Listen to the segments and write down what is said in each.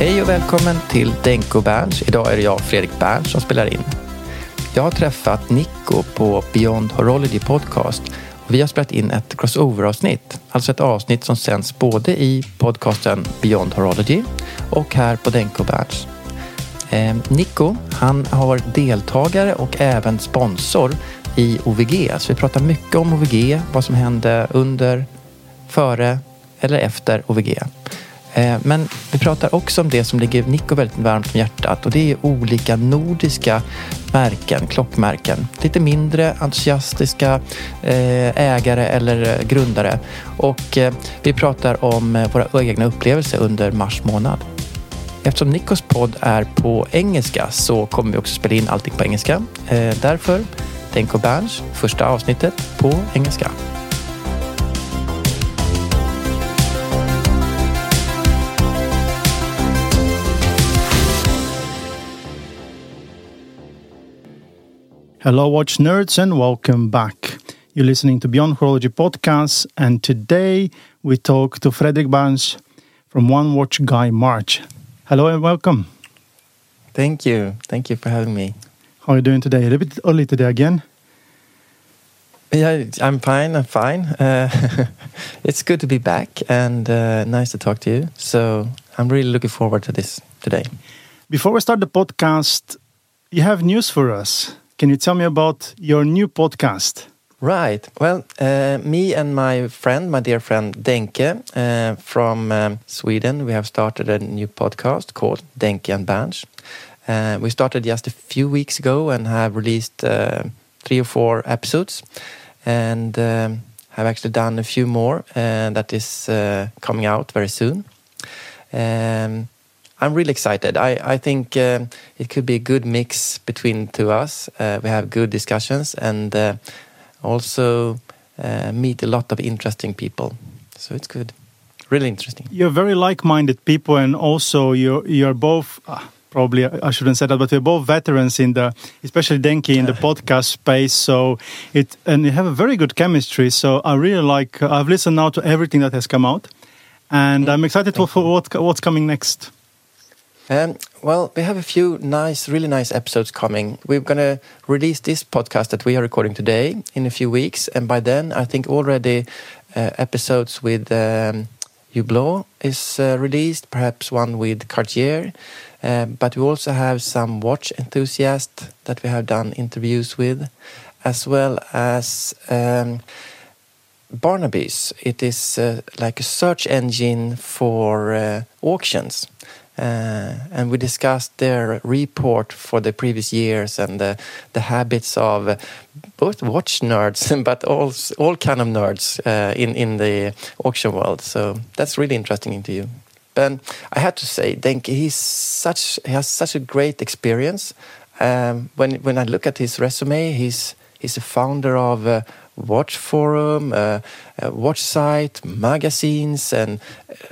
Hej och välkommen till Denko Berns. Idag är det jag, Fredrik Berns, som spelar in. Jag har träffat Nico på Beyond Horology Podcast och vi har spelat in ett crossover-avsnitt. Alltså ett avsnitt som sänds både i podcasten Beyond Horology och här på Denko Berns. Eh, Nico, han har varit deltagare och även sponsor i OVG. Så vi pratar mycket om OVG, vad som hände under, före eller efter OVG. Eh, men vi pratar också om det som ligger Nico väldigt varmt om hjärtat och det är olika nordiska märken, klockmärken. Lite mindre entusiastiska eh, ägare eller grundare. Och eh, vi pratar om våra egna upplevelser under mars månad. Eftersom Nikos podd är på engelska så kommer vi också spela in allting på engelska. Därför Denko Berns första avsnittet på engelska. Hello, watch nerds, and welcome back. You're listening to Beyond Horology podcast, and today we talk to Fredrik Berns from One Watch Guy March. Hello and welcome. Thank you. Thank you for having me. How are you doing today? A little bit early today again. Yeah, I'm fine. I'm fine. Uh, it's good to be back and uh, nice to talk to you. So I'm really looking forward to this today. Before we start the podcast, you have news for us. Can you tell me about your new podcast? Right. Well, uh, me and my friend, my dear friend Denke uh, from um, Sweden, we have started a new podcast called Denke and Berns. Uh, we started just a few weeks ago and have released uh, three or four episodes, and um, have actually done a few more, that is coming out very soon. Um, I'm really excited. I, I think uh, it could be a good mix between the two us. Uh, we have good discussions and uh, also uh, meet a lot of interesting people. So it's good. Really interesting. You're very like-minded people, and also you're you're both. Uh, Probably I shouldn't say that, but we're both veterans in the, especially Denke in the podcast space. So it and you have a very good chemistry. So I really like. I've listened now to everything that has come out, and I'm excited for, for what what's coming next. Um, well, we have a few nice, really nice episodes coming. We're going to release this podcast that we are recording today in a few weeks, and by then, I think already uh, episodes with um, Hublot is uh, released, perhaps one with Cartier. Uh, but we also have some watch enthusiasts that we have done interviews with, as well as um, Barnebys. It is uh, like a search engine for uh, auctions. Uh, and we discussed their report for the previous years and the, the habits of both watch nerds but all all kind of nerds uh, in in the auction world. So that's really interesting interview. But I have to say, Denke, he's such he has such a great experience. Um, when when I look at his resume, he's he's a founder of uh, watch forum, a watch site, magazines, and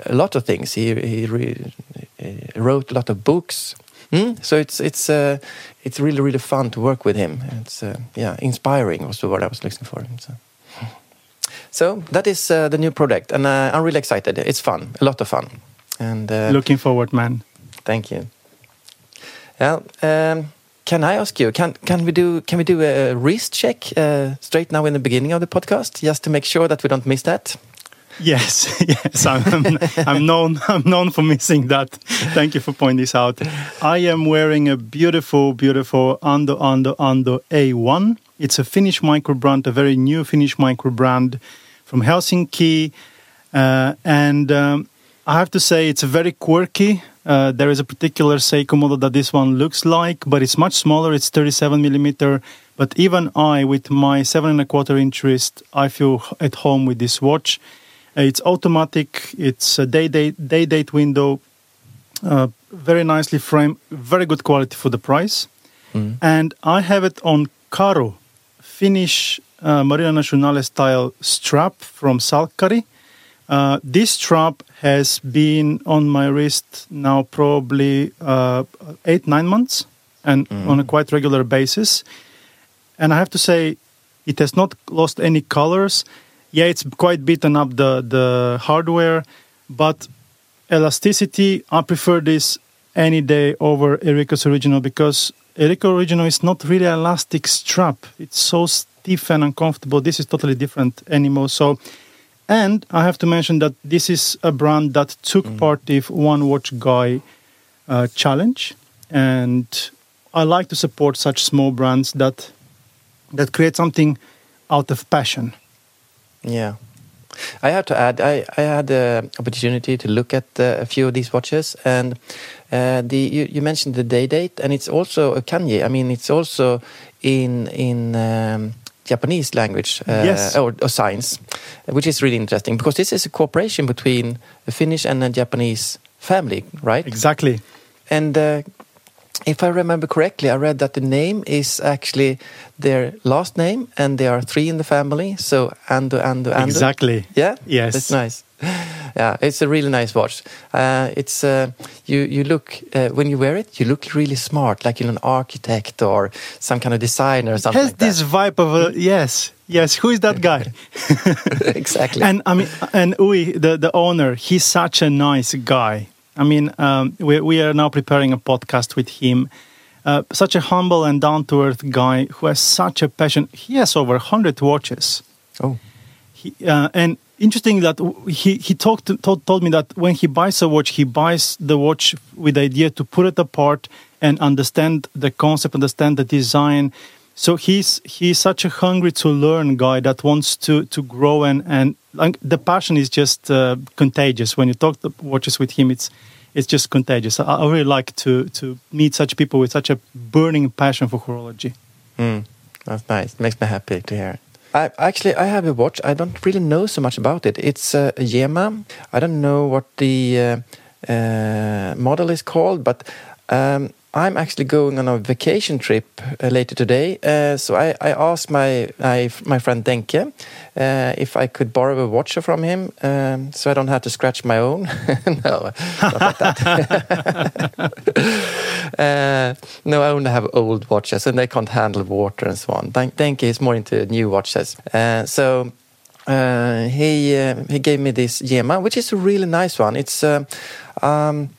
a lot of things. He he, re- wrote a lot of books. Hmm? So it's it's uh, it's really really fun to work with him. It's uh, yeah inspiring was the word I was looking for. So, so that is uh, the new project, and uh, I'm really excited. It's fun, a lot of fun, and uh, Looking forward, man. Thank you. Yeah. Um, can I ask you? Can can we do can we do a wrist check uh, straight now in the beginning of the podcast, just to make sure that we don't miss that? Yes, yes, I'm, I'm, known. I'm known for missing that. Thank you for pointing this out. I am wearing a beautiful, beautiful Ando Ando Ando A1. It's a Finnish micro brand, a very new Finnish micro brand from Helsinki, uh, and um, I have to say it's very quirky. Uh, there is a particular Seiko model that this one looks like, but it's much smaller. It's 37 millimeter. But even I, with my seven and a quarter inch wrist, I feel at home with this watch. It's automatic. It's a day date day date window. Uh, very nicely framed. Very good quality for the price. And I have it on Karo, Finnish uh, Marine Nationale style strap from Salkkari. Uh, this strap has been on my wrist now probably uh, eight nine months, and on a quite regular basis. And I have to say, it has not lost any colors. Yeah, it's quite beaten up the the hardware, but elasticity, I prefer this any day over Erika's original because Erico original is not really an elastic strap. It's so stiff and uncomfortable. This is totally different anymore. So, and I have to mention that this is a brand that took part in One Watch Guy uh, challenge, and I like to support such small brands that that create something out of passion. Yeah. I have to add, I, I had the opportunity to look at uh, a few of these watches, and uh, the you, you mentioned the day date, and it's also a kanji. I mean, it's also in in um, Japanese language uh, Yes. or, or science, which is really interesting because this is a cooperation between a Finnish and a Japanese family, right? Exactly. And uh, if I remember correctly, I read that the name is actually their last name, and there are three in the family. So Ando, Ando, Ando. Exactly. Yeah. Yes. That's nice. Yeah, it's a really nice watch. Uh, it's uh, you. You look uh, when you wear it, you look really smart, like you're an architect or some kind of designer or something. has like this vibe of a yes, yes. Who is that guy? exactly. and I mean, and Ui, the the owner, he's such a nice guy. I mean, um, we we are now preparing a podcast with him. Uh, such a humble and down to earth guy who has such a passion. He has over hundred watches. oh, He, uh, and interesting that he he talked to, told, told me that when he buys a watch, he buys the watch with the idea to put it apart and understand the concept, understand the design. So he's he's such a hungry to learn guy that wants to to grow and and like, the passion is just uh, contagious. When you talk to watches with him, it's it's just contagious. I, I really like to to meet such people with such a burning passion for horology. Mm, that's nice. Makes me happy to hear. I actually I have a watch. I don't really know so much about it. It's uh, a Yema. I don't know what the uh, uh, model is called, but um, I'm actually going on a vacation trip uh, later today. Uh, so I, I asked my I, my friend Denke uh, if I could borrow a watch from him, um, so I don't have to scratch my own. no, not that. Uh, no, I only have old watches and they can't handle water and so on. Denke is more into new watches. Uh, so uh, he he gave me this Yema, which is a really nice one. It's um,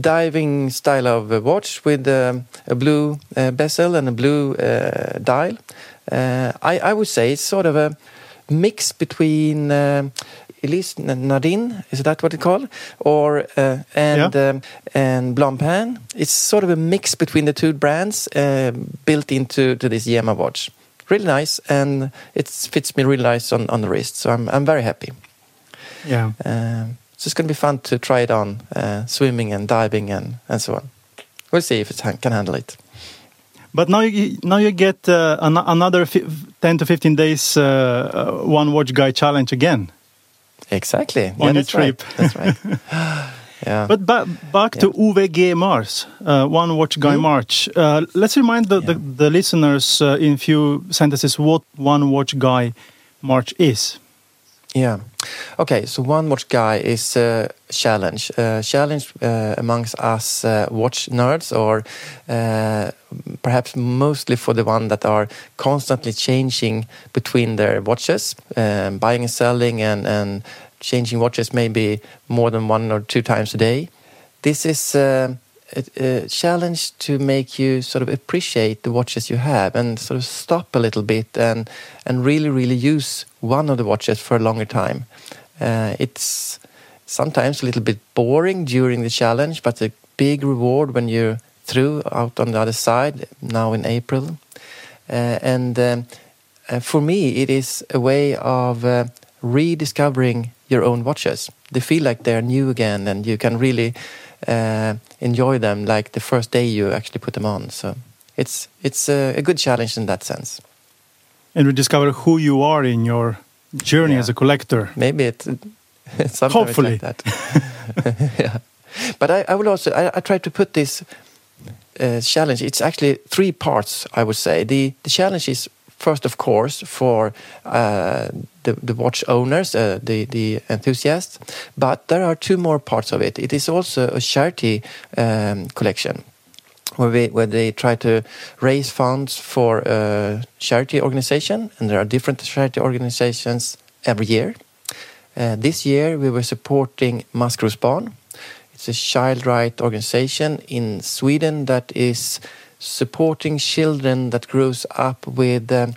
diving style of a watch with um, a blue uh, bezel and a blue uh, dial. Uh, I, I would say it's sort of a mix between uh, Ulysse Nardin, is that what it's called, or uh, and um, and Blancpain. It's sort of a mix between the two brands uh, built into to this Yema watch. Really nice, and it fits me really nice on, on the wrist. So I'm I'm very happy. Yeah. Um, so it's going to be fun to try it on, uh, swimming and diving and and so on. We'll see if it can handle it. But now you now you get uh, an, another ten to fifteen days uh, uh, one watch guy challenge again. Exactly. On your that's right. trip. That's right. Yeah. But ba- back to UVG Mars, uh, One Watch Guy Hmm? March. Uh, let's remind the, the, the listeners uh, in few sentences what One Watch Guy March is. Yeah. Okay, so One Watch Guy is a challenge. A challenge uh, amongst us uh, watch nerds, or uh, perhaps mostly for the one that are constantly changing between their watches, um, buying and selling, and, and changing watches maybe more than one or two times a day. This is uh, a, a challenge to make you sort of appreciate the watches you have and sort of stop a little bit and and really really use one of the watches for a longer time. Uh, it's sometimes a little bit boring during the challenge, but a big reward when you're through out on the other side now in April. Uh, and um, uh, for me, it is a way of uh, rediscovering your own watches. They feel like they're new again, and you can really uh, enjoy them like the first day you actually put them on. So it's it's a, a good challenge in that sense. And we discover who you are in your journey Yeah. as a collector. Maybe it. Hopefully. like that. yeah, but I, I will also I, I try to put this uh, challenge. It's actually three parts. I would say the the challenge is first, of course, for uh, the the watch owners, uh, the the enthusiasts. But there are two more parts of it. It is also a charity um, collection where, we, where they try to raise funds for a charity organization, and there are different charity organizations every year. Uh, this year, we were supporting Maskrosbarn. It's a child right organization in Sweden that is supporting children that grows up with. Um,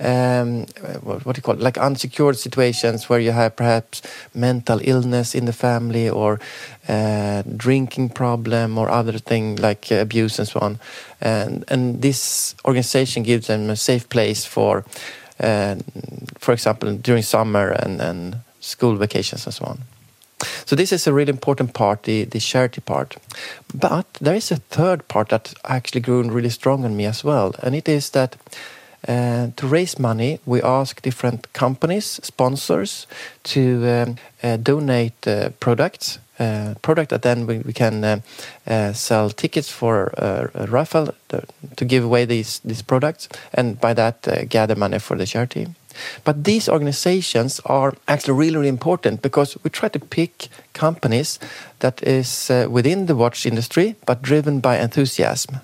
um, what, do you call it? Like unsecured situations where you have perhaps mental illness in the family or uh, drinking problem or other thing like abuse and so on. And, and this organization gives them a safe place for, uh, for example, during summer and, and school vacations and so on. So this is a really important part, the, the charity part. But there is a third part that actually grew really strong on me as well, and it is that uh, to raise money, we ask different companies, sponsors, to um, uh, donate uh, products. Uh, product that then we, we can uh, uh, sell tickets for a raffle to, give away these these products, and by that gather money for the charity. But these organizations are actually really, really important because we try to pick companies that is uh, within the watch industry but driven by enthusiasm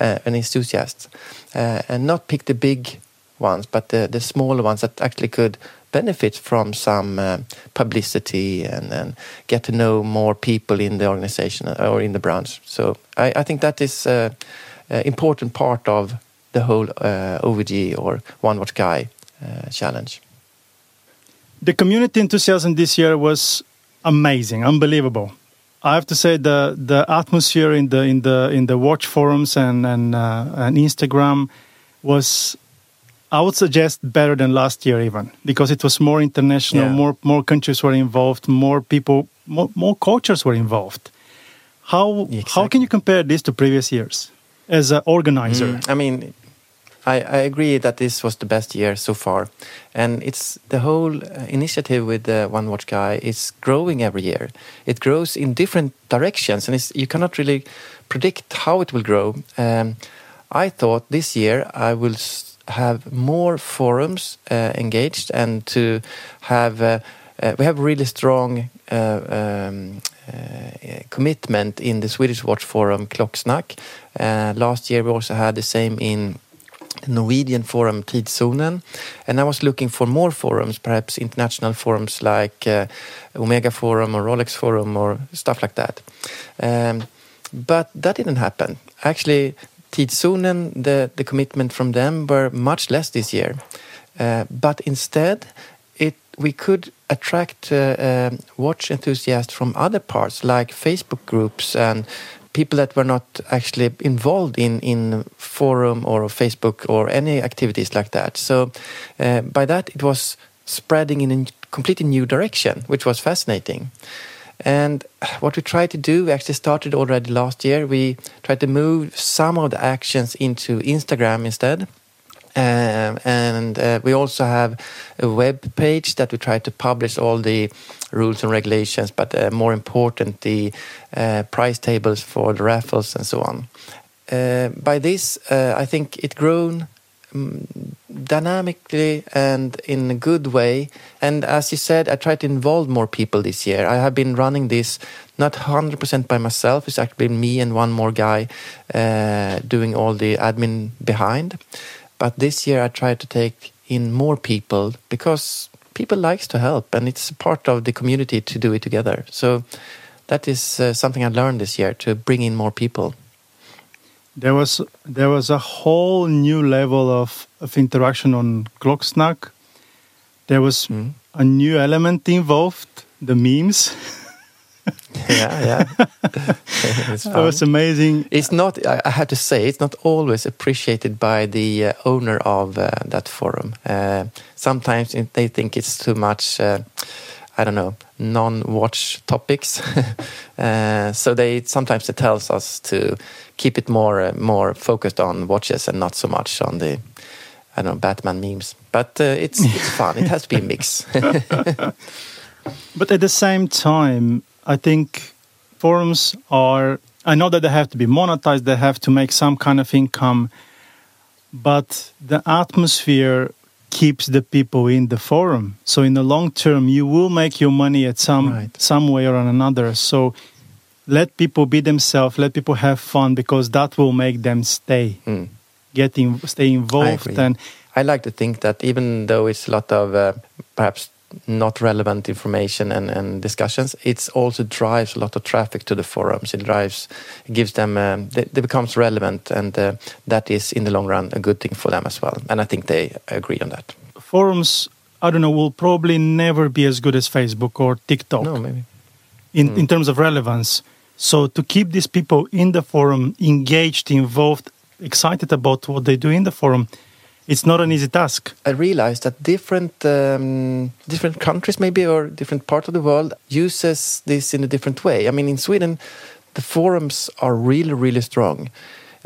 uh, and enthusiasts, uh, and not pick the big ones, but the, the smaller ones that actually could benefit from some uh, publicity and, and get to know more people in the organization or in the branch. So I, I think that is an important part of the whole uh, OVG or One Watch Guy uh, challenge. The community enthusiasm this year was amazing, unbelievable. I have to say the the atmosphere in the in the in the watch forums and and, uh, and Instagram was, I would suggest, better than last year even because it was more international, Yeah. more more countries were involved, more people, more, more cultures were involved. How how can you compare this to previous years as an organizer? Mm, I mean, I, I agree that this was the best year so far, and it's the whole uh, initiative with the One Watch Guy is growing every year. It grows in different directions, and you cannot really predict how it will grow. Um, I thought this year I will have more forums uh, engaged and to have. Uh, uh, we have really strong uh, um, uh, commitment in the Swedish Watch Forum Klocksnack. Uh, last year we also had the same in Norwegian forum Tidszonen. And I was looking for more forums, perhaps international forums like uh, Omega Forum or Rolex Forum or stuff like that. Um, but that didn't happen. Actually, Tidszonen, the, the commitment from them were much less this year. Uh, but instead, it we could attract uh, um, watch enthusiasts from other parts, like Facebook groups and people that were not actually involved in in forum or Facebook or any activities like that. So uh, by that, it was spreading in a completely new direction, which was fascinating. And what we tried to do, we actually started already last year. We tried to move some of the actions into Instagram instead. Um, and uh, we also have a web page that we try to publish all the rules and regulations, but uh, more important, the uh, price tables for the raffles and so on. Uh, by this, uh, I think it grown um, dynamically and in a good way. And as you said, I try to involve more people this year. I have been running this not 100% by myself. It's actually me and one more guy uh, doing all the admin behind. But this year I tried to take in more people because people likes to help and it's part of the community to do it together. So that is uh, something I learned this year to bring in more people. There was there was a whole new level of, of interaction on Klocksnack. There was mm. a new element involved, the memes. yeah, yeah. it's That was amazing. It's not. I have to say, it's not always appreciated by the uh, owner of uh, that forum. Uh, sometimes they think it's too much. Uh, I don't know, non-watch topics. Uh, so they sometimes it tells us to keep it more uh, more focused on watches and not so much on the I don't know Batman memes. But it's it's fun. It has to be a mix. but at the same time, I think forums are, I know that they have to be monetized, they have to make some kind of income, but the atmosphere keeps the people in the forum. So in the long term, you will make your money at some right. some way or another. So let people be themselves, let people have fun because that will make them stay, mm. getting stay involved. I and I like to think that even though it's a lot of uh, perhaps not relevant information and, and discussions, it also drives a lot of traffic to the forums. It drives, it gives them, um, they, they, becomes relevant, and uh, that is in the long run a good thing for them as well. And I think they agree on that. Forums, I don't know, will probably never be as good as Facebook or TikTok. No, maybe. In mm. in terms of relevance. So to keep these people in the forum engaged, involved, excited about what they do in the forum it's not an easy task. I realized that different um, different countries, maybe or different part of the world, uses this in a different way. I mean, in Sweden, the forums are really really strong,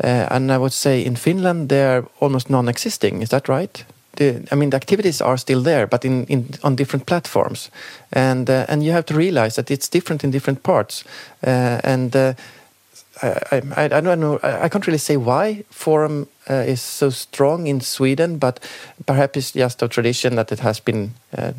uh, and I would say in Finland they're almost non-existing. Is that right? The, I mean, the activities are still there, but in, in on different platforms, and uh, and you have to realize that it's different in different parts, uh, and uh, I, I, I, don't know. I can't really say why forum uh, is so strong in Sweden, but perhaps it's just a tradition that it has been uh,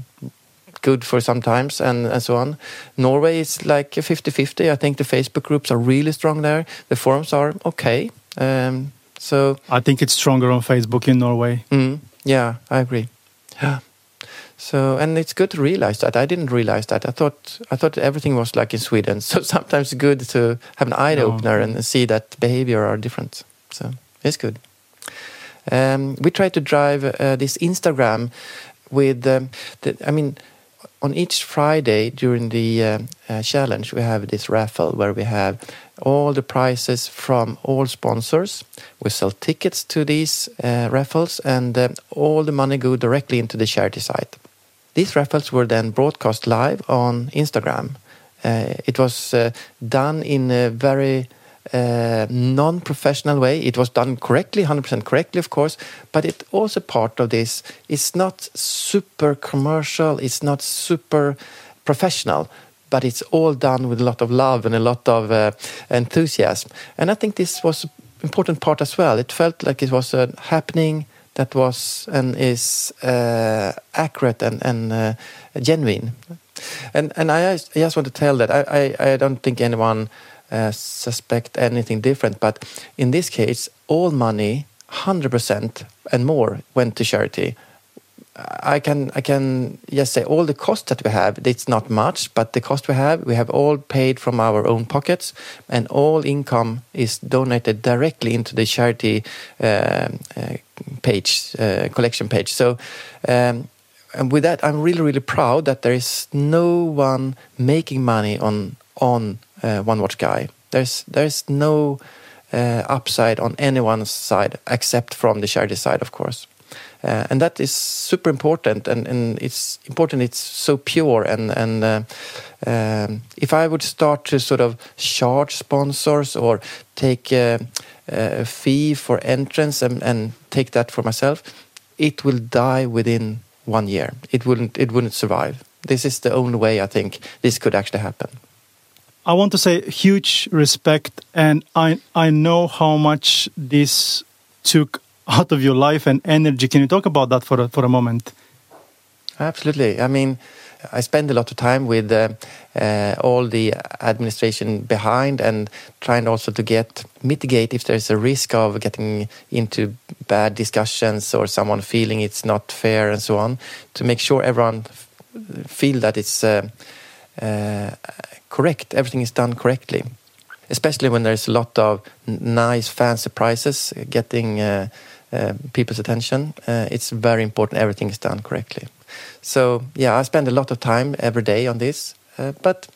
good for some times and, and so on. Norway is like 50-50. I think the Facebook groups are really strong there. The forums are okay. Um, so I think it's stronger on Facebook in Norway. Mm, yeah, I agree. Yeah. So and it's good to realize that. I didn't realize that. I thought I thought everything was like in Sweden. So sometimes it's good to have an eye no. opener and see that behavior are different. So it's good. Um, we try to drive uh, this Instagram with. Um, the, I mean, on each Friday during the uh, uh, challenge, we have this raffle where we have all the prizes from all sponsors. We sell tickets to these uh, raffles, and uh, all the money go directly into the charity site. These raffles were then broadcast live on Instagram. Uh, it was uh, done in a very uh, non-professional way. It was done correctly, 100% correctly, of course, but it also part of this. It's not super commercial. It's not super professional, but it's all done with a lot of love and a lot of uh, enthusiasm. And I think this was an important part as well. It felt like it was a happening that was and is uh, accurate and, and uh, genuine. And and I, I, just want to tell that I, I, I don't think anyone uh, suspect anything different, but in this case, all money, hundred percent and more, went to charity. I can I can just say all the cost that we have. It's not much, but the cost we have, we have all paid from our own pockets, and all income is donated directly into the charity uh, uh, page, uh, collection page. So. Um, and with that, I'm really, really proud that there is no one making money on on uh, One Watch Guy. There's there's no uh, upside on anyone's side except from the charity side, of course. Uh, and that is super important and, and it's important it's so pure and and uh, um, if I would start to sort of charge sponsors or take a, uh, fee for entrance and, and take that for myself, it will die within one year. It wouldn't. It wouldn't survive. This is the only way I think this could actually happen. I want to say huge respect, and I I know how much this took out of your life and energy. Can you talk about that for a, for a moment? Absolutely. I mean, I spend a lot of time with uh, uh, all the administration behind and trying also to get mitigate if there's a risk of getting into bad discussions or someone feeling it's not fair and so on to make sure everyone feel that it's uh, uh, correct everything is done correctly especially when there's a lot of nice fancy prizes getting uh, uh, people's attention it's very important everything is done correctly so yeah, I spend a lot of time every day on this, uh, but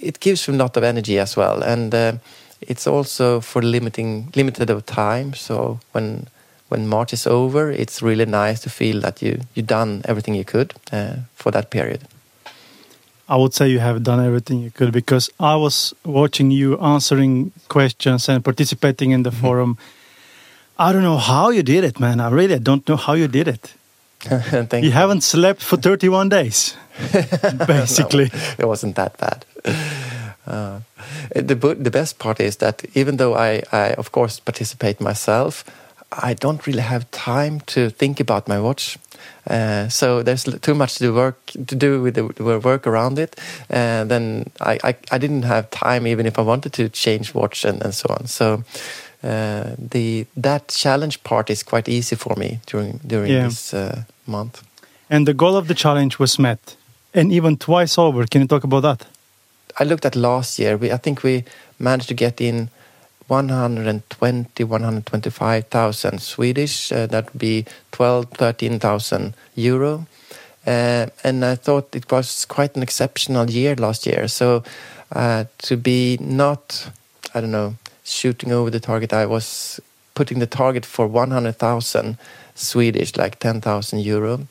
it gives you a lot of energy as well, and uh, it's also for limiting limited of time. So when when March is over, it's really nice to feel that you you done everything you could uh, for that period. I would say you have done everything you could because I was watching you answering questions and participating in the mm -hmm. forum. I don't know how you did it, man. I really don't know how you did it. Thank you, you haven't slept for 31 days, basically. no, it wasn't that bad. Uh, the the best part is that even though I, I of course participate myself, I don't really have time to think about my watch. Uh, so there's too much to work to do with the, work around it. And uh, then I, I, I didn't have time even if I wanted to change watch and, and so on. So uh, the that challenge part is quite easy for me during during yeah. this uh, month. And the goal of the challenge was met, and even twice over. Can you talk about that? I looked at last year. We, I think we managed to get in 120, 125,000 Swedish. Uh, that would be 12, 13,000 euro. Uh, and I thought it was quite an exceptional year last year. So uh, to be not, I don't know, shooting over the target, I was putting the target for 100,000 Swedish, like 10,000 euro.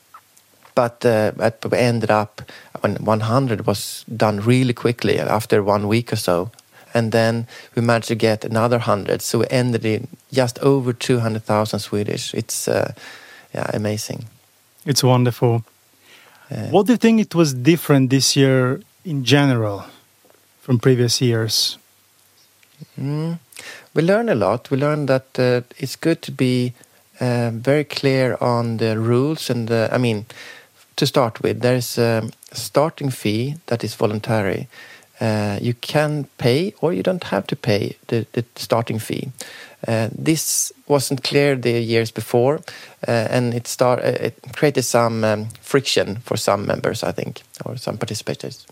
But uh, we ended up when 100 was done really quickly after one week or so. And then we managed to get another 100. So we ended in just over 200,000 Swedish. It's uh, yeah, amazing. It's wonderful. Uh, what do you think it was different this year in general from previous years? Mm, we learned a lot. We learned that uh, it's good to be uh, very clear on the rules and the, I mean, to start with, there's a starting fee that is voluntary. Uh, you can pay or you don't have to pay the, the starting fee. Uh, this wasn't clear the years before, uh, and it start uh, it created some um, friction for some members, I think, or some participants.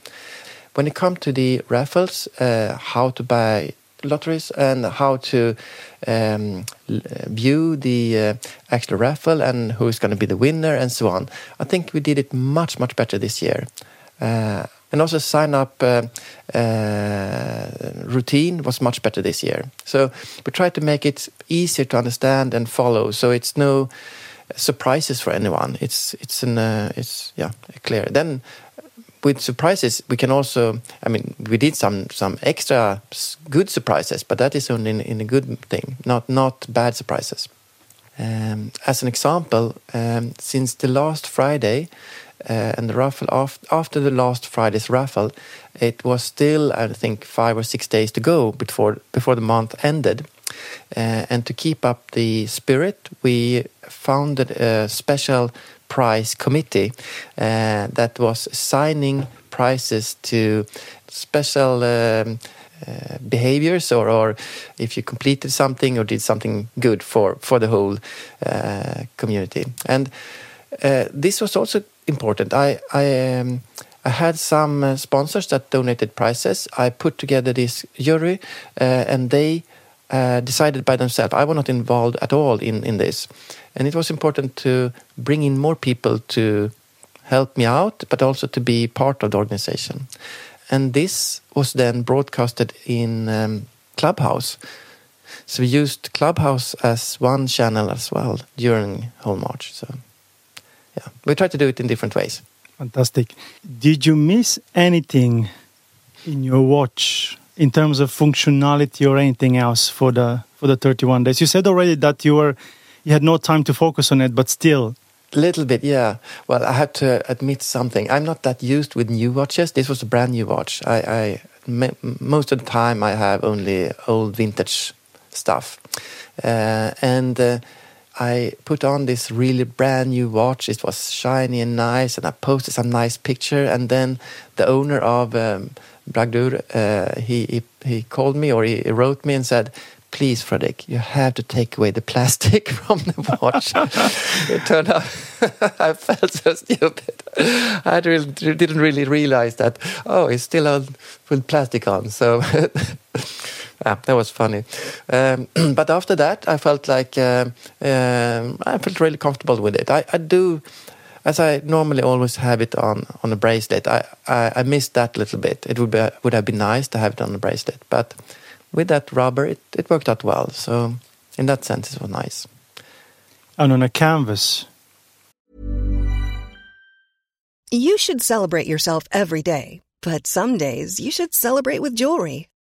When it comes to the raffles, uh, how to buy lotteries and how to um, view the uh, actual raffle and who is going to be the winner and so on. I think we did it much, much better this year. Uh, and also sign up uh, uh, routine was much better this year. So we tried to make it easier to understand and follow. So it's no surprises for anyone. It's it's an it's yeah clear. Then with surprises, we can also. I mean, we did some some extra good surprises, but that is only in, in a good thing, not not bad surprises. Um, as an example, um, since the last Friday uh, and the raffle after, after the last Friday's raffle, it was still I think five or six days to go before before the month ended. Uh, and to keep up the spirit, we founded a special prize committee uh, that was assigning prizes to special um, uh, behaviors or, or if you completed something or did something good for, for the whole uh, community. And uh, this was also important. I, I, um, I had some uh, sponsors that donated prizes. I put together this jury uh, and they decided by themselves. I was not involved at all in, in this. And it was important to bring in more people to help me out, but also to be part of the organization. And this was then broadcasted in um, Clubhouse. So we used Clubhouse as one channel as well during whole March. So yeah, we tried to do it in different ways. Fantastic. Did you miss anything in your watch in terms of functionality or anything else for the for the 31 days? You said already that you were you had no time to focus on it, but still. A little bit, yeah. Well, I had to admit something. I'm not that used with new watches. This was a brand new watch. I, I most of the time I have only old vintage stuff, uh, and. Uh, I put on this really brand new watch. It was shiny and nice, and I posted some nice picture. And then the owner of um, Bragdur, uh, he, he, he called me or he wrote me and said, "Please, Fredrik, you have to take away the plastic from the watch." it turned out I felt so stupid. I really, didn't really realize that. Oh, it's still on with plastic on. So yeah, that was funny. Um, but after that, I felt like uh, um, I felt really comfortable with it. I, I, do, as I normally always have it on on a bracelet. I, I, I missed that little bit. It would be would have been nice to have it on a bracelet, but with that rubber, it, it worked out well. So in that sense, it was nice. And on a canvas. You should celebrate yourself every day, but some days you should celebrate with jewelry.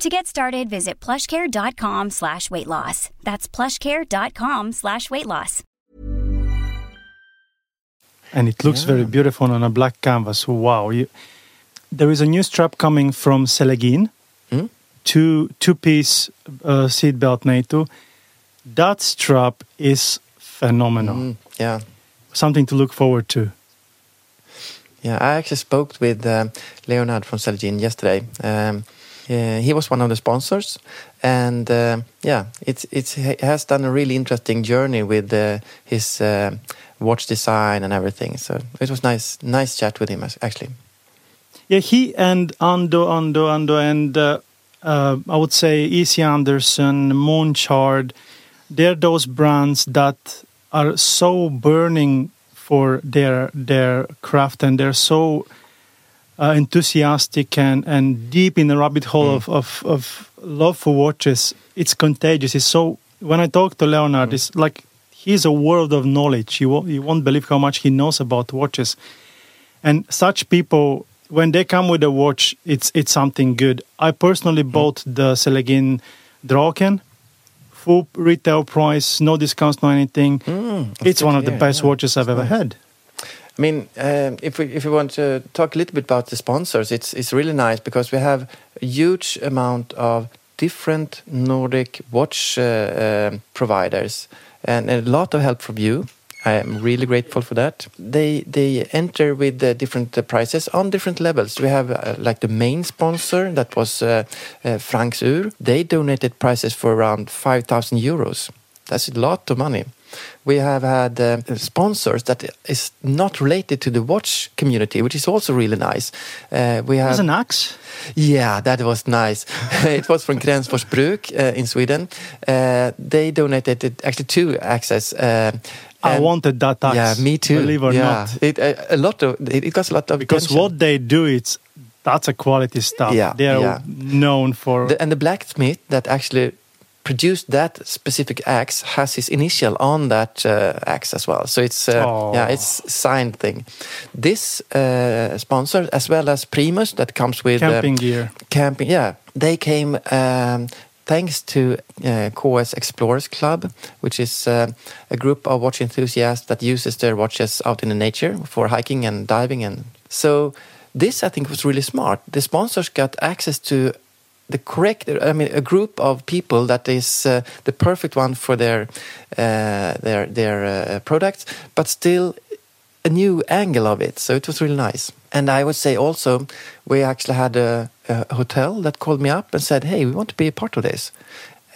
To get started, visit plushcare.com slash weight loss. That's plushcare.com slash weight loss. And it looks yeah. very beautiful on a black canvas. Wow. You, there is a new strap coming from Selegin. Mm? Two, two-piece uh, seatbelt NATO. That strap is phenomenal. Mm, yeah. Something to look forward to. Yeah, I actually spoke with uh, Leonard from Selegin yesterday. Um, he was one of the sponsors, and uh, yeah, it's it's he has done a really interesting journey with uh, his uh, watch design and everything. So it was nice nice chat with him actually. Yeah, he and Ando Ando Ando and uh, uh, I would say Easy Anderson, Moonchard, they're those brands that are so burning for their their craft and they're so uh, enthusiastic and, and deep in the rabbit hole mm. of, of, of love for watches. It's contagious. It's so when I talk to Leonard, mm. it's like he's a world of knowledge. You won't, you won't believe how much he knows about watches. And such people, when they come with a watch, it's it's something good. I personally mm. bought the Selegin Draken, full retail price, no discounts, no anything. Mm, it's one of the best yeah, watches I've ever had. I mean, um, if we if we want to talk a little bit about the sponsors, it's it's really nice because we have a huge amount of different Nordic watch uh, uh, providers and a lot of help from you. I am really grateful for that. They they enter with the different uh, prices on different levels. We have uh, like the main sponsor that was uh, uh, Franks Ur. They donated prices for around five thousand euros. That's a lot of money we have had uh, sponsors that is not related to the watch community, which is also really nice. Uh, we have an axe. Yeah, that was nice. it was from Gränsfors Bruk uh, in Sweden. Uh, they donated actually two axes. Uh, I wanted that axe. Yeah, me too. Believe or yeah. not, it uh, a lot of it, it got a lot of because attention. what they do it's that's a quality stuff. Yeah, they are yeah. known for the, and the blacksmith that actually produced that specific axe has his initial on that uh, axe as well. So it's uh, yeah, it's signed thing. This uh, sponsor as well as Primus that comes with uh, camping gear. Camping, yeah, they came. Um, thanks to uh, KS Explorers Club, which is uh, a group of watch enthusiasts that uses their watches out in the nature for hiking and diving, and so this I think was really smart. The sponsors got access to the correct i mean a group of people that is uh, the perfect one for their uh, their their uh, products but still a new angle of it. So it was really nice. And I would say also, we actually had a, a hotel that called me up and said, "Hey, we want to be a part of this."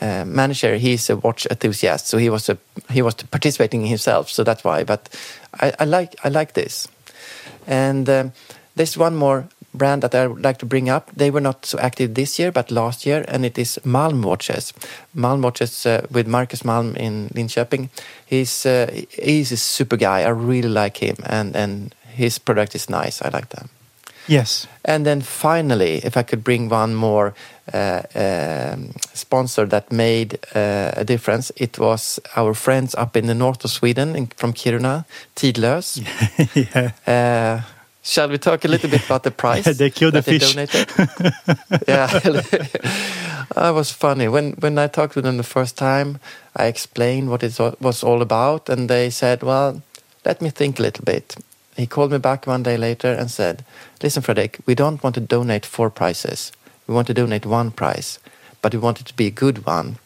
Uh, manager, he's a watch enthusiast, so he was a he was participating himself. So that's why. But I, I like I like this. And um, there's one more brand that I would like to bring up. They were not so active this year, but last year, and it is Malm watches. Malm watches uh, with Marcus Malm in Linköping. He's uh, he's a super guy. I really like him, and and his product is nice. I like them. Yes. And then finally, if I could bring one more uh, um, sponsor that made uh, a difference, it was our friends up in the north of Sweden, in, from Kiruna, Tidlös. yeah. Uh, shall we talk a little bit about the price? they killed the fish. yeah, that was funny. When when I talked to them the first time, I explained what it was all about, and they said, "Well, let me think a little bit." He called me back one day later and said, "Listen, Fredrik, we don't want to donate four prizes. We want to donate one prize, but we want it to be a good one."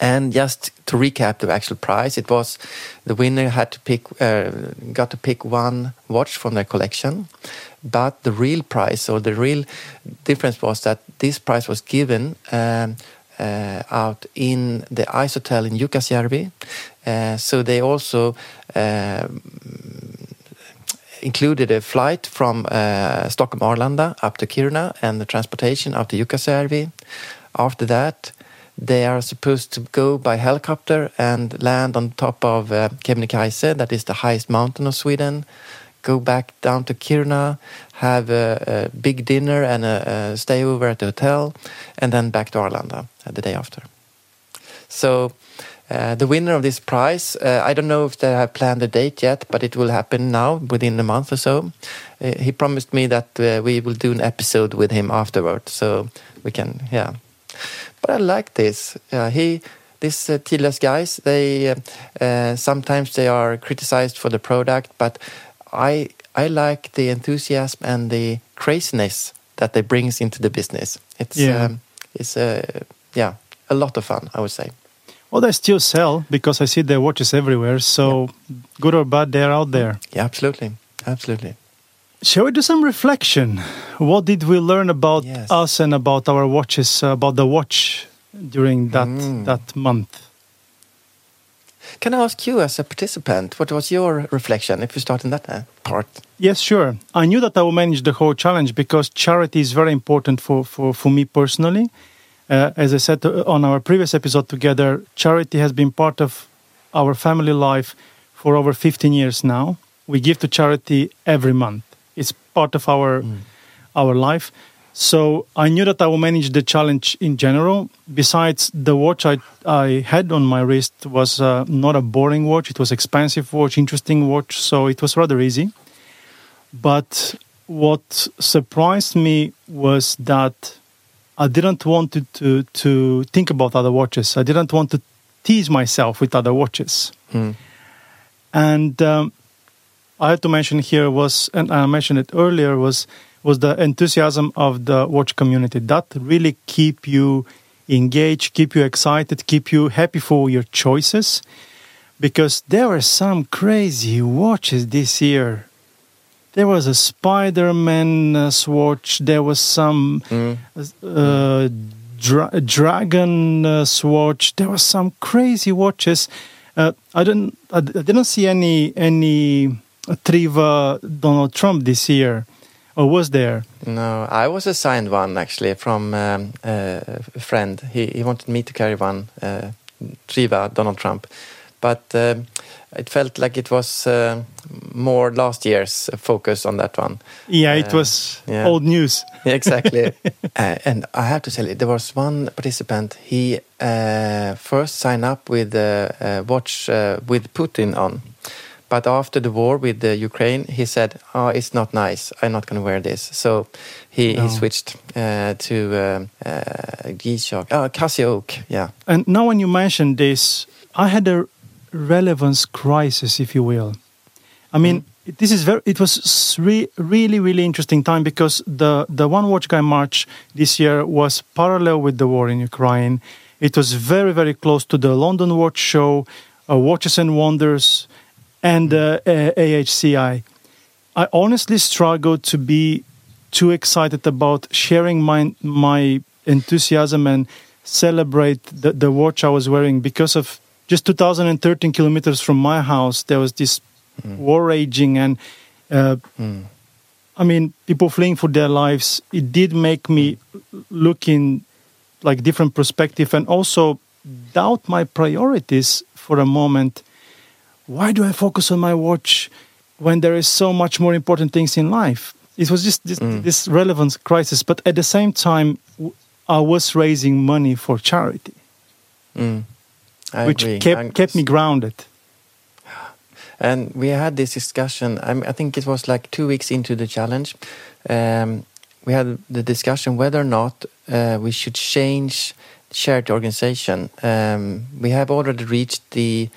And just to recap the actual prize, it was the winner had to pick, uh, got to pick one watch from their collection. But the real prize, or the real difference, was that this prize was given um, uh, out in the Ice Hotel in Jukkasjärvi. Uh, so they also uh, included a flight from uh, Stockholm Arlanda up to Kiruna and the transportation up to Jukkasjärvi. After that, they are supposed to go by helicopter and land on top of uh, Kebnekaise, that is the highest mountain of Sweden. Go back down to Kiruna, have a, a big dinner and a, a stay over at the hotel, and then back to Arlanda the day after. So uh, the winner of this prize, uh, I don't know if they have planned a date yet, but it will happen now within a month or so. Uh, he promised me that uh, we will do an episode with him afterward, so we can, yeah. But I like this. he, these uh, guys, they uh, sometimes they are criticized for the product, but I I like the enthusiasm and the craziness that they brings into the business. It's Yeah. um, it's uh, yeah a lot of fun, I would say. Well, they still sell because I see their watches everywhere. So, good or bad, they're out there. Yeah, absolutely, absolutely. Shall we do some reflection? What did we learn about Yes. us and about our watches, about the watch during that Mm. that month? Can I ask you, as a participant, what was your reflection? If we start in that uh, part. Yes, sure. I knew that I would manage the whole challenge because charity is very important for, for, for me personally. Uh, as I said uh, on our previous episode together, charity has been part of our family life for over 15 years now. We give to charity every month. It's part of our our life. So I knew that I will manage the challenge in general. Besides, the watch I, I had on my wrist was uh, not a boring watch. It was expensive watch, interesting watch. So it was rather easy. But what surprised me was that I didn't want to, to, to think about other watches. I didn't want to tease myself with other watches. And um, I had to mention here was, and I mentioned it earlier, was was the enthusiasm of the watch community that really keep you engaged, keep you excited, keep you happy for your choices, because there were some crazy watches this year. There was a Spider-Man uh, swatch. There was some uh, dra- dragon uh, swatch. There was some crazy watches. Uh, I didn't. I didn't see any any Triwa Donald Trump this year, or was there? No, I was assigned one actually from um, uh, a friend. He, he wanted me to carry one, uh, Triwa Donald Trump, but um it felt like it was uh, more last year's focus on that one. Yeah, it Uh, was yeah. old news. exactly. uh, and I have to tell you, there was one participant. He uh, first signed up with uh, uh, watch uh, with Putin on, but after the war with the Ukraine, he said, "Oh, it's not nice. I'm not going to wear this." So he, No. he switched uh, to um, uh, G-Shock, oh, Casio Oak. Yeah, And now, when you mentioned this, I had a relevance crisis, if you will. I mean, this is very. It was re- really, really interesting time because the the One Watch Guy March this year was parallel with the war in Ukraine. It was very, very close to the London Watch Show, uh, Watches and Wonders, and uh, AHCI. I honestly struggle to be too excited about sharing my my enthusiasm and celebrate the, the watch I was wearing because of just 2013 kilometers from my house. There was this mm. war raging, and uh, mm. I mean, people fleeing for their lives. It did make me look in like different perspective and also doubt my priorities for a moment. Why do I focus on my watch when there is so much more important things in life? It was just this, mm. this relevance crisis, but at the same time, I was raising money for charity, mm. which agree. kept kept me grounded. And we had this discussion. I, mean, I think it was like two weeks into the challenge. Um, we had the discussion whether or not uh, we should change charity organization. Um, we have already reached the,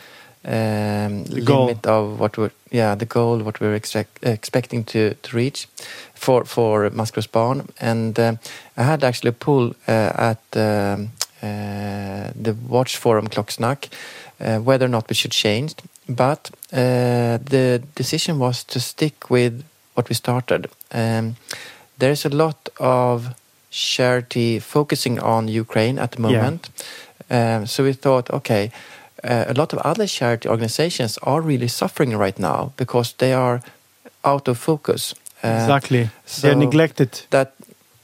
um, the limit of what we're yeah the goal what we're expect, expecting to, to reach for for Maskrosbarn. Barn, and uh, I had actually a poll uh, at um, uh, the Watch Forum Klocksnack uh, whether or not we should change, but uh, the decision was to stick with what we started. Um, there's a lot of charity focusing on Ukraine at the moment. Yeah. Um, so we thought, okay, uh, a lot of other charity organizations are really suffering right now because they are out of focus. Uh, exactly, so they're neglected. That,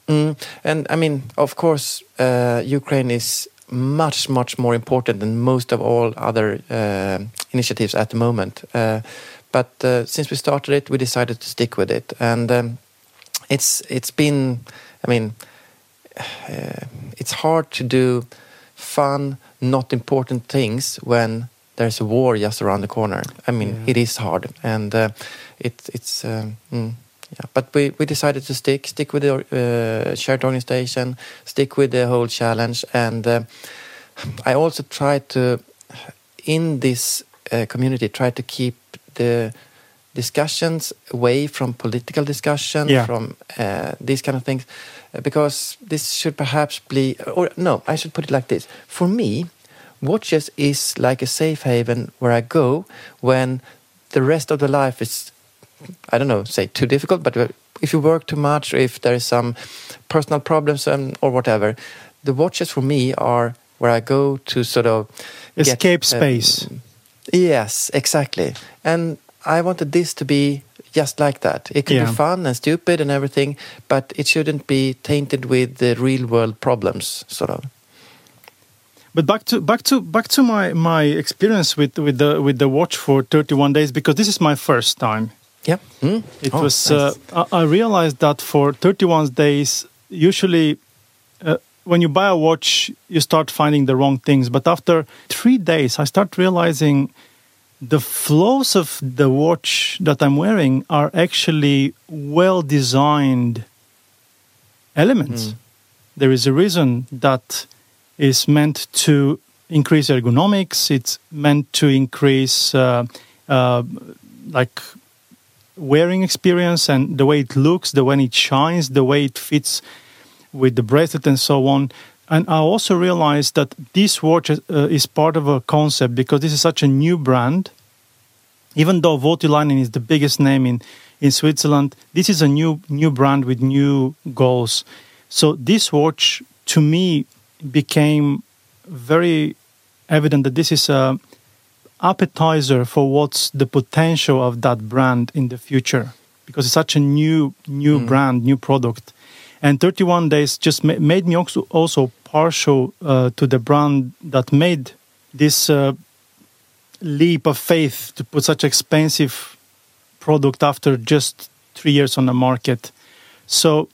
mm, and I mean, of course, uh, Ukraine is much, much more important than most of all other uh, initiatives at the moment. Uh, but uh, since we started it, we decided to stick with it, and um, it's it's been, I mean, it's hard to do fun, not important things when there's a war just around the corner. I mean, yeah. it is hard, and uh, it, it's um, mm, yeah. But we, we decided to stick stick with the uh, shared organization, stick with the whole challenge, and uh, I also try to in this uh, community try to keep the discussions away from political discussion, yeah. from uh, these kind of things, uh, because this should perhaps be, or no, I should put it like this. For me, watches is like a safe haven where I go when the rest of the life is, I don't know, say too difficult, but if you work too much or if there is some personal problems and, or whatever, the watches for me are where I go to sort of escape get, space. Um, yes, exactly. And I wanted this to be just like that. It could yeah. be fun and stupid and everything, but it shouldn't be tainted with the real world problems, sort of. But back to back to back to my my experience with with the with the watch for 31 days because this is my first time. Yeah, mm. it oh, was. Nice. Uh, I realized that for 31 days, usually. Uh, when you buy a watch, you start finding the wrong things. But after three days, I start realizing the flows of the watch that I'm wearing are actually well designed elements. Mm. There is a reason that is meant to increase ergonomics, it's meant to increase uh, uh, like wearing experience and the way it looks, the way it shines, the way it fits with the bracelet and so on. And I also realized that this watch uh, is part of a concept because this is such a new brand. Even though Voutilainen is the biggest name in, in Switzerland, this is a new new brand with new goals. So this watch, to me, became very evident that this is a appetizer for what's the potential of that brand in the future because it's such a new new mm. brand, new product. And 31 days just ma- made me also, also partial uh, to the brand that made this uh, leap of faith to put such expensive product after just three years on the market. So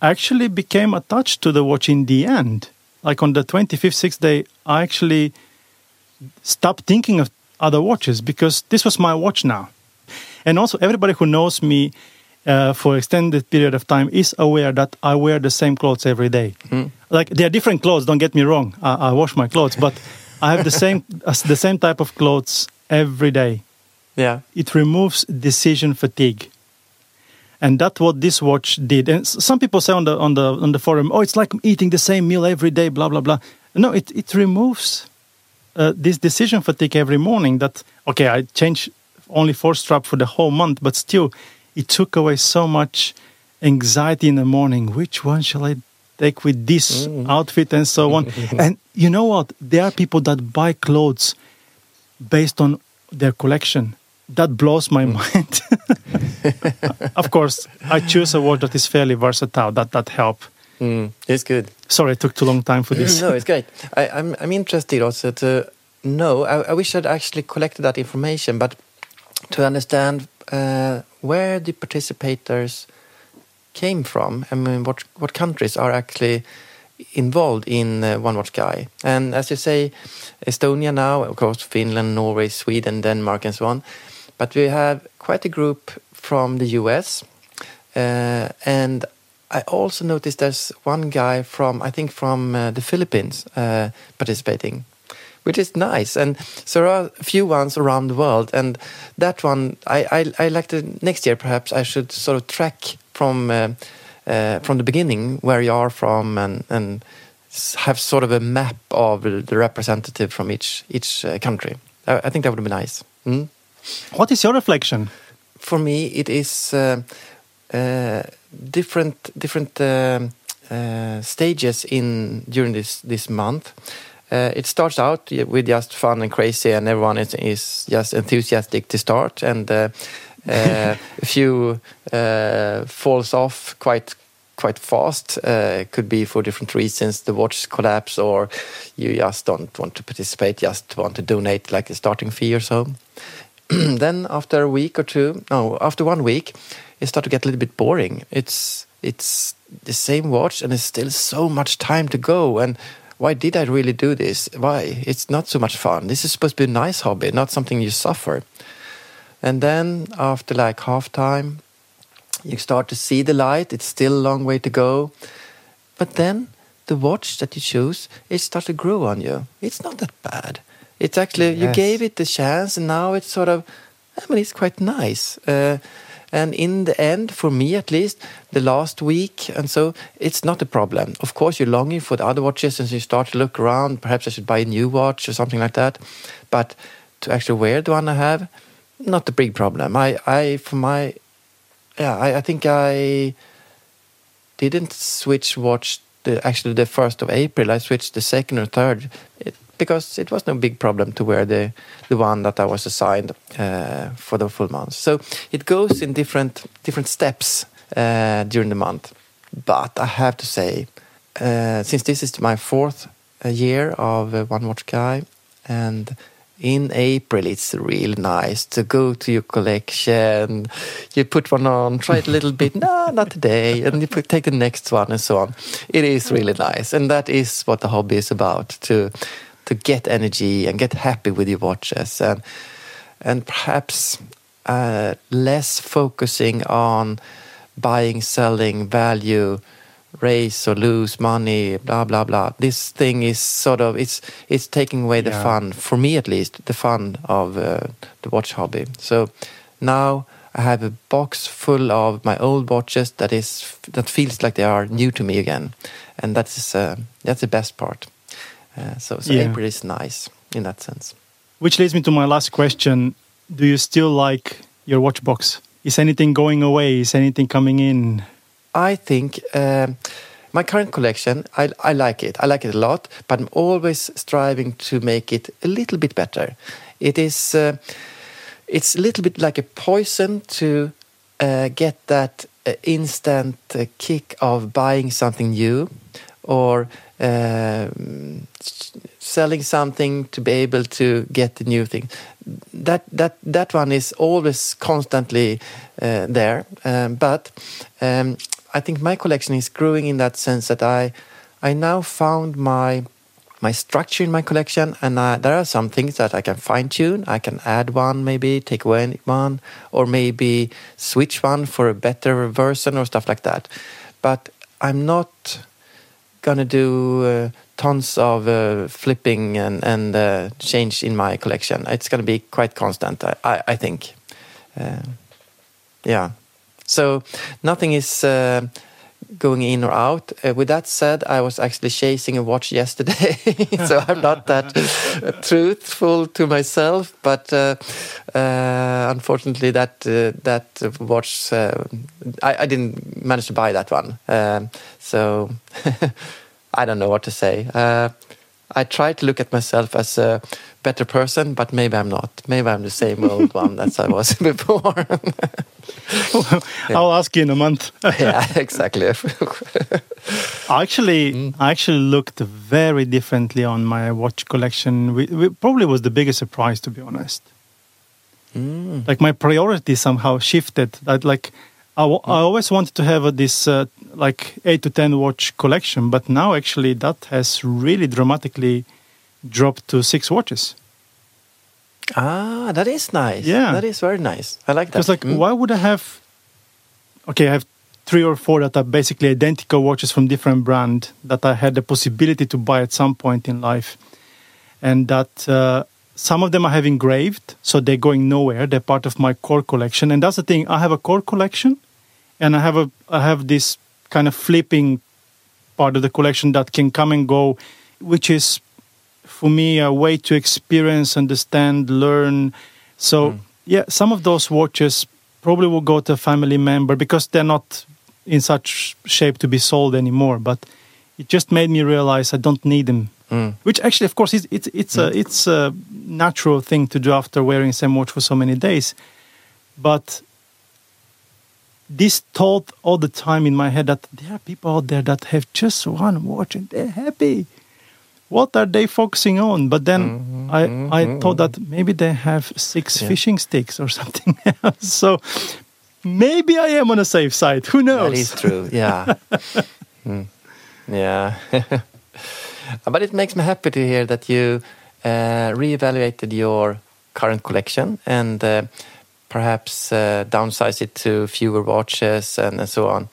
I actually became attached to the watch in the end. Like on the 25th, 6th day, I actually stopped thinking of other watches because this was my watch now. And also, everybody who knows me uh, for extended period of time is aware that I wear the same clothes every day. Mm. Like they are different clothes. Don't get me wrong. I, I wash my clothes, but I have the same the same type of clothes every day. Yeah, it removes decision fatigue, and that's what this watch did. And some people say on the on the on the forum, "Oh, it's like eating the same meal every day." Blah blah blah. No, it it removes uh, this decision fatigue every morning. That okay, I change only four strap for the whole month, but still, it took away so much anxiety in the morning. Which one shall I take with this Mm. outfit and so on? and you know what? There are people that buy clothes based on their collection. That blows my mind. Of course, I choose a word that is fairly versatile. That that help. Mm, it's good. Sorry, it took too long time for this. no, it's great. I, I'm I'm interested also to know. I, I wish I'd actually collected that information, but to understand uh, where the participators came from. I mean, what what countries are actually involved in uh, One Watch Guy? And as you say, Estonia now, of course, Finland, Norway, Sweden, Denmark, and so on. But we have quite a group from the US, uh, and I also noticed there's one guy from I think from uh, the Philippines uh, participating, which is nice. And so there are a few ones around the world, and that one I I, I like to next year perhaps I should sort of track from uh, uh, from the beginning where you are from and and have sort of a map of the representative from each each uh, country. I, I think that would be nice. Mm? What is your reflection? For me it is uh, uh, different different uh, stages in during this this month. Uh, it starts out with just fun and crazy, and everyone is, is just enthusiastic to start, and uh, uh, a few falls off quite quite fast. It could be for different reasons: the watch collapse, or you just don't want to participate, just want to donate like a starting fee or so then after a week or two, no, after one week, it started to get a little bit boring. It's it's the same watch, and it's still so much time to go. And why did I really do this? Why? It's not so much fun. This is supposed to be a nice hobby, not something you suffer. And then after like half time, you start to see the light. It's still a long way to go, but then the watch that you choose, it starts to grow on you. It's not that bad. It's actually you gave it the chance, and now it's sort of, I mean, it's quite nice. Uh, and in the end, for me at least, the last week and so, it's not a problem. Of course, you're longing for the other watches, and so you start to look around. Perhaps I should buy a new watch or something like that. But to actually wear the one I have, not a big problem. I, I for my, yeah, I, I think I didn't switch watch the actually the first of April. I switched the second or third it, because it was no big problem to wear the the one that I was assigned uh, for the full month. So it goes in different different steps uh, during the month. But I have to say, uh, since this is my fourth uh, year of uh, One Watch Guy, and in April it's really nice to go to your collection. You put one on, try it a little bit. No, not today, and you take the next one, and so on. It is really nice, and that is what the hobby is about to to get energy and get happy with your watches, and and perhaps uh, less focusing on buying, selling, value raise or lose money, blah blah blah. This thing is sort of it's it's taking away the Yeah. fun for me at least, the fun of uh, the watch hobby. So now I have a box full of my old watches that is that feels like they are new to me again, and that is uh, that's the best part. Uh, so so Yeah. April is nice in that sense. Which leads me to my last question. Do you still like your watch box? Is anything going away? Is anything coming in? I think um, my current collection, I, I like it. I like it a lot, but I'm always striving to make it a little bit better. It is, uh, it's a little bit like a poison to uh, get that uh, instant uh, kick of buying something new or um, selling something to be able to get the new thing. That that that one is always constantly uh, there, um, but um, I think my collection is growing in that sense that I I now found my my structure in my collection, and uh, there are some things that I can fine tune. I can add one, maybe take away one, or maybe switch one for a better version or stuff like that. But I'm not gonna do uh, tons of uh, flipping and and uh, change in my collection. It's gonna be quite constant, I I, I think. Uh, yeah. So nothing is uh, going in or out. Uh, with that said, I was actually chasing a watch yesterday, so I'm not that truthful to myself. But uh, uh, unfortunately, that uh, that watch uh, I, I, didn't manage to buy that one. Um, so I don't know what to say. I try to look at myself as a better person, but maybe I'm not. Maybe I'm the same old one as I was before. well, I'll ask you in a month. yeah, exactly. I actually, mm. I actually looked very differently on my watch collection. We, we probably was the biggest surprise, to be honest. Mm. Like my priorities somehow shifted. That like I, w- I always wanted to have this uh, like eight to ten watch collection, but now actually that has really dramatically dropped to six watches. Ah, that is nice. Yeah, that is very nice. I like that. Because like, mm. why would I have? Okay, I have three or four that are basically identical watches from different brand that I had the possibility to buy at some point in life, and that. Uh, some of them I have engraved, so they're going nowhere. They're part of my core collection, and that's the thing. I have a core collection, and I have a I have this kind of flipping part of the collection that can come and go, which is for me a way to experience, understand, learn. So mm. yeah, some of those watches probably will go to a family member because they're not in such shape to be sold anymore. But it just made me realize I don't need them Mm. Which actually, of course, is it's it's mm. a it's a natural thing to do after wearing same watch for so many days, but this thought all the time in my head that there are people out there that have just one watch and they're happy. What are they focusing on? But then mm-hmm, I mm-hmm, I thought that maybe they have six yeah. fishing sticks or something else. So maybe I am on a safe side. Who knows? That is true. Yeah. mm. Yeah. but it makes me happy to hear that you uh, reevaluated your current collection and uh, perhaps uh, downsize it to fewer watches and, and so on.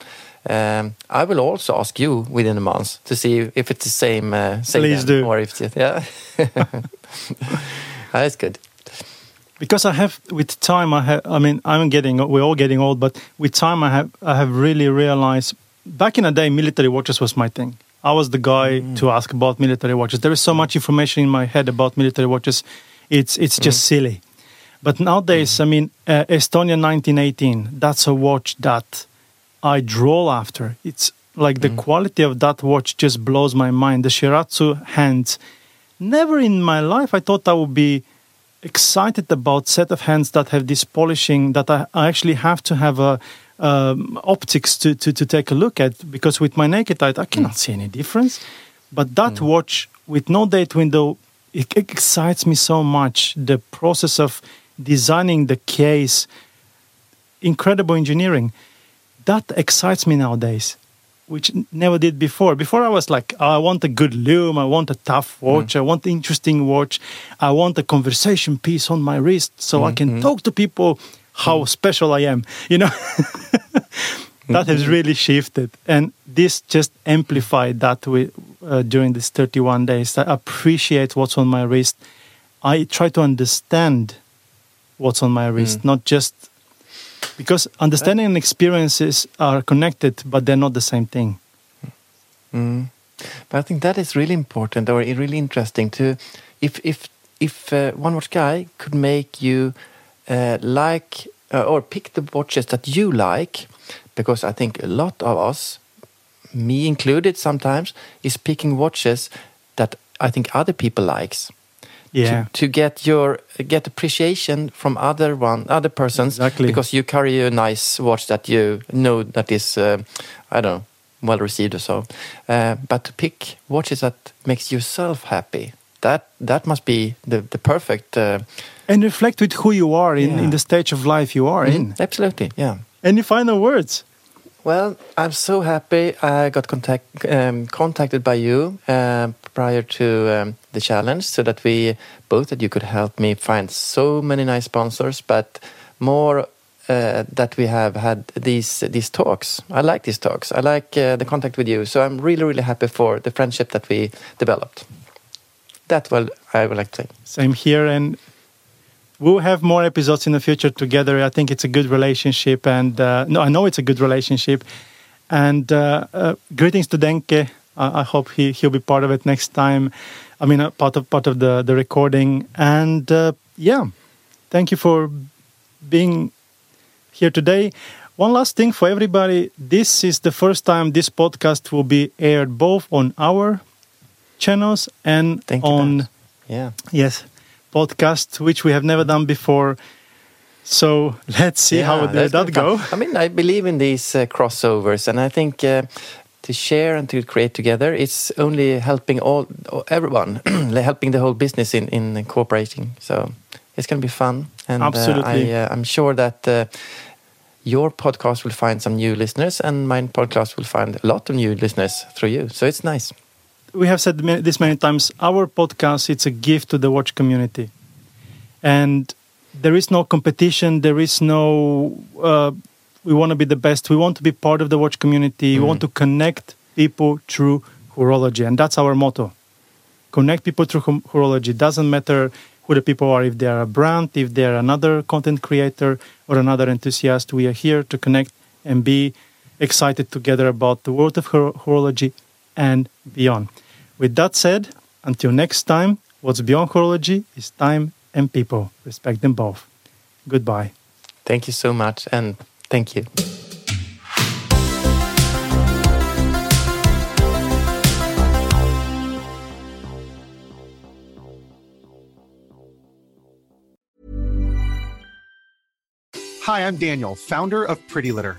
Um, I will also ask you within a month to see if it's the same. Uh, same Please do. Or if it's, yeah, that's good. Because I have, with time, I have. I mean, I'm getting. We're all getting old, but with time, I have. I have really realized. Back in the day, military watches was my thing. I was the guy mm. to ask about military watches. There is so much information in my head about military watches. It's it's just mm. silly. But nowadays, mm. I mean, uh, Estonia 1918. That's a watch that I draw after. It's like the mm. quality of that watch just blows my mind. The Shiratsu hands. Never in my life I thought I would be excited about set of hands that have this polishing that I, I actually have to have a um, optics to, to, to take a look at because with my naked eye I cannot mm. see any difference. But that mm. watch with no date window it excites me so much. The process of designing the case, incredible engineering, that excites me nowadays, which never did before. Before I was like, oh, I want a good lume, I want a tough watch, mm. I want an interesting watch, I want a conversation piece on my wrist so mm-hmm. I can mm-hmm. talk to people how special I am. You know, that has really shifted, and this just amplified that with, uh, during these 31 days. I appreciate what's on my wrist. I try to understand what's on my wrist, mm. not just because understanding and experiences are connected, but they're not the same thing. Mm. But I think that is really important or really interesting to if if if uh, one watch guy could make you uh, like uh, or pick the watches that you like, because I think a lot of us, me included sometimes, is picking watches that I think other people likes. Yeah. To, to get your get appreciation from other one other persons exactly. because you carry a nice watch that you know that is uh, I don't know well received or so. Uh, but to pick watches that makes yourself happy, that that must be the the perfect uh, and reflect with who you are in, yeah. in the stage of life you are mm-hmm. in. Absolutely, yeah. Any final words? Well, I'm so happy I got contact, um, contacted by you uh, prior to um, the challenge so that we both that you could help me find so many nice sponsors, but more uh, that we have had these these talks. I like these talks. I like uh, the contact with you. So I'm really really happy for the friendship that we developed. That well I would like to say. Same here, and we'll have more episodes in the future together. I think it's a good relationship, and uh, no, I know it's a good relationship. And uh, uh, greetings to Denke. I, I hope he he'll be part of it next time. I mean, uh, part of part of the the recording. And uh, yeah, thank you for being here today. One last thing for everybody. This is the first time this podcast will be aired both on our channels and Thank on Bert. Yeah. yes podcast, which we have never done before. So let's see how Yeah, did that's that go. fun. I mean, I believe in these uh, crossovers, and I think uh, to share and to create together, it's only helping all everyone, helping the whole business in in cooperating. So it's going to be fun, and uh, Absolutely. I, uh, I'm sure that. Uh, your podcast will find some new listeners, and my podcast will find a lot of new listeners through you. So it's nice. We have said this many times our podcast it's a gift to the watch community. And there is no competition there is no uh, we want to be the best. We want to be part of the watch community. We want to connect people through horology and that's our motto. Connect people through horology. Doesn't matter who the people are if they are a brand if they are another content creator or another enthusiast we are here to connect and be excited together about the world of hor- horology and beyond with that said until next time what's beyond horology is time and people respect them both goodbye Thank you so much, and thank you. Hi, I'm Daniel, founder of Pretty Litter.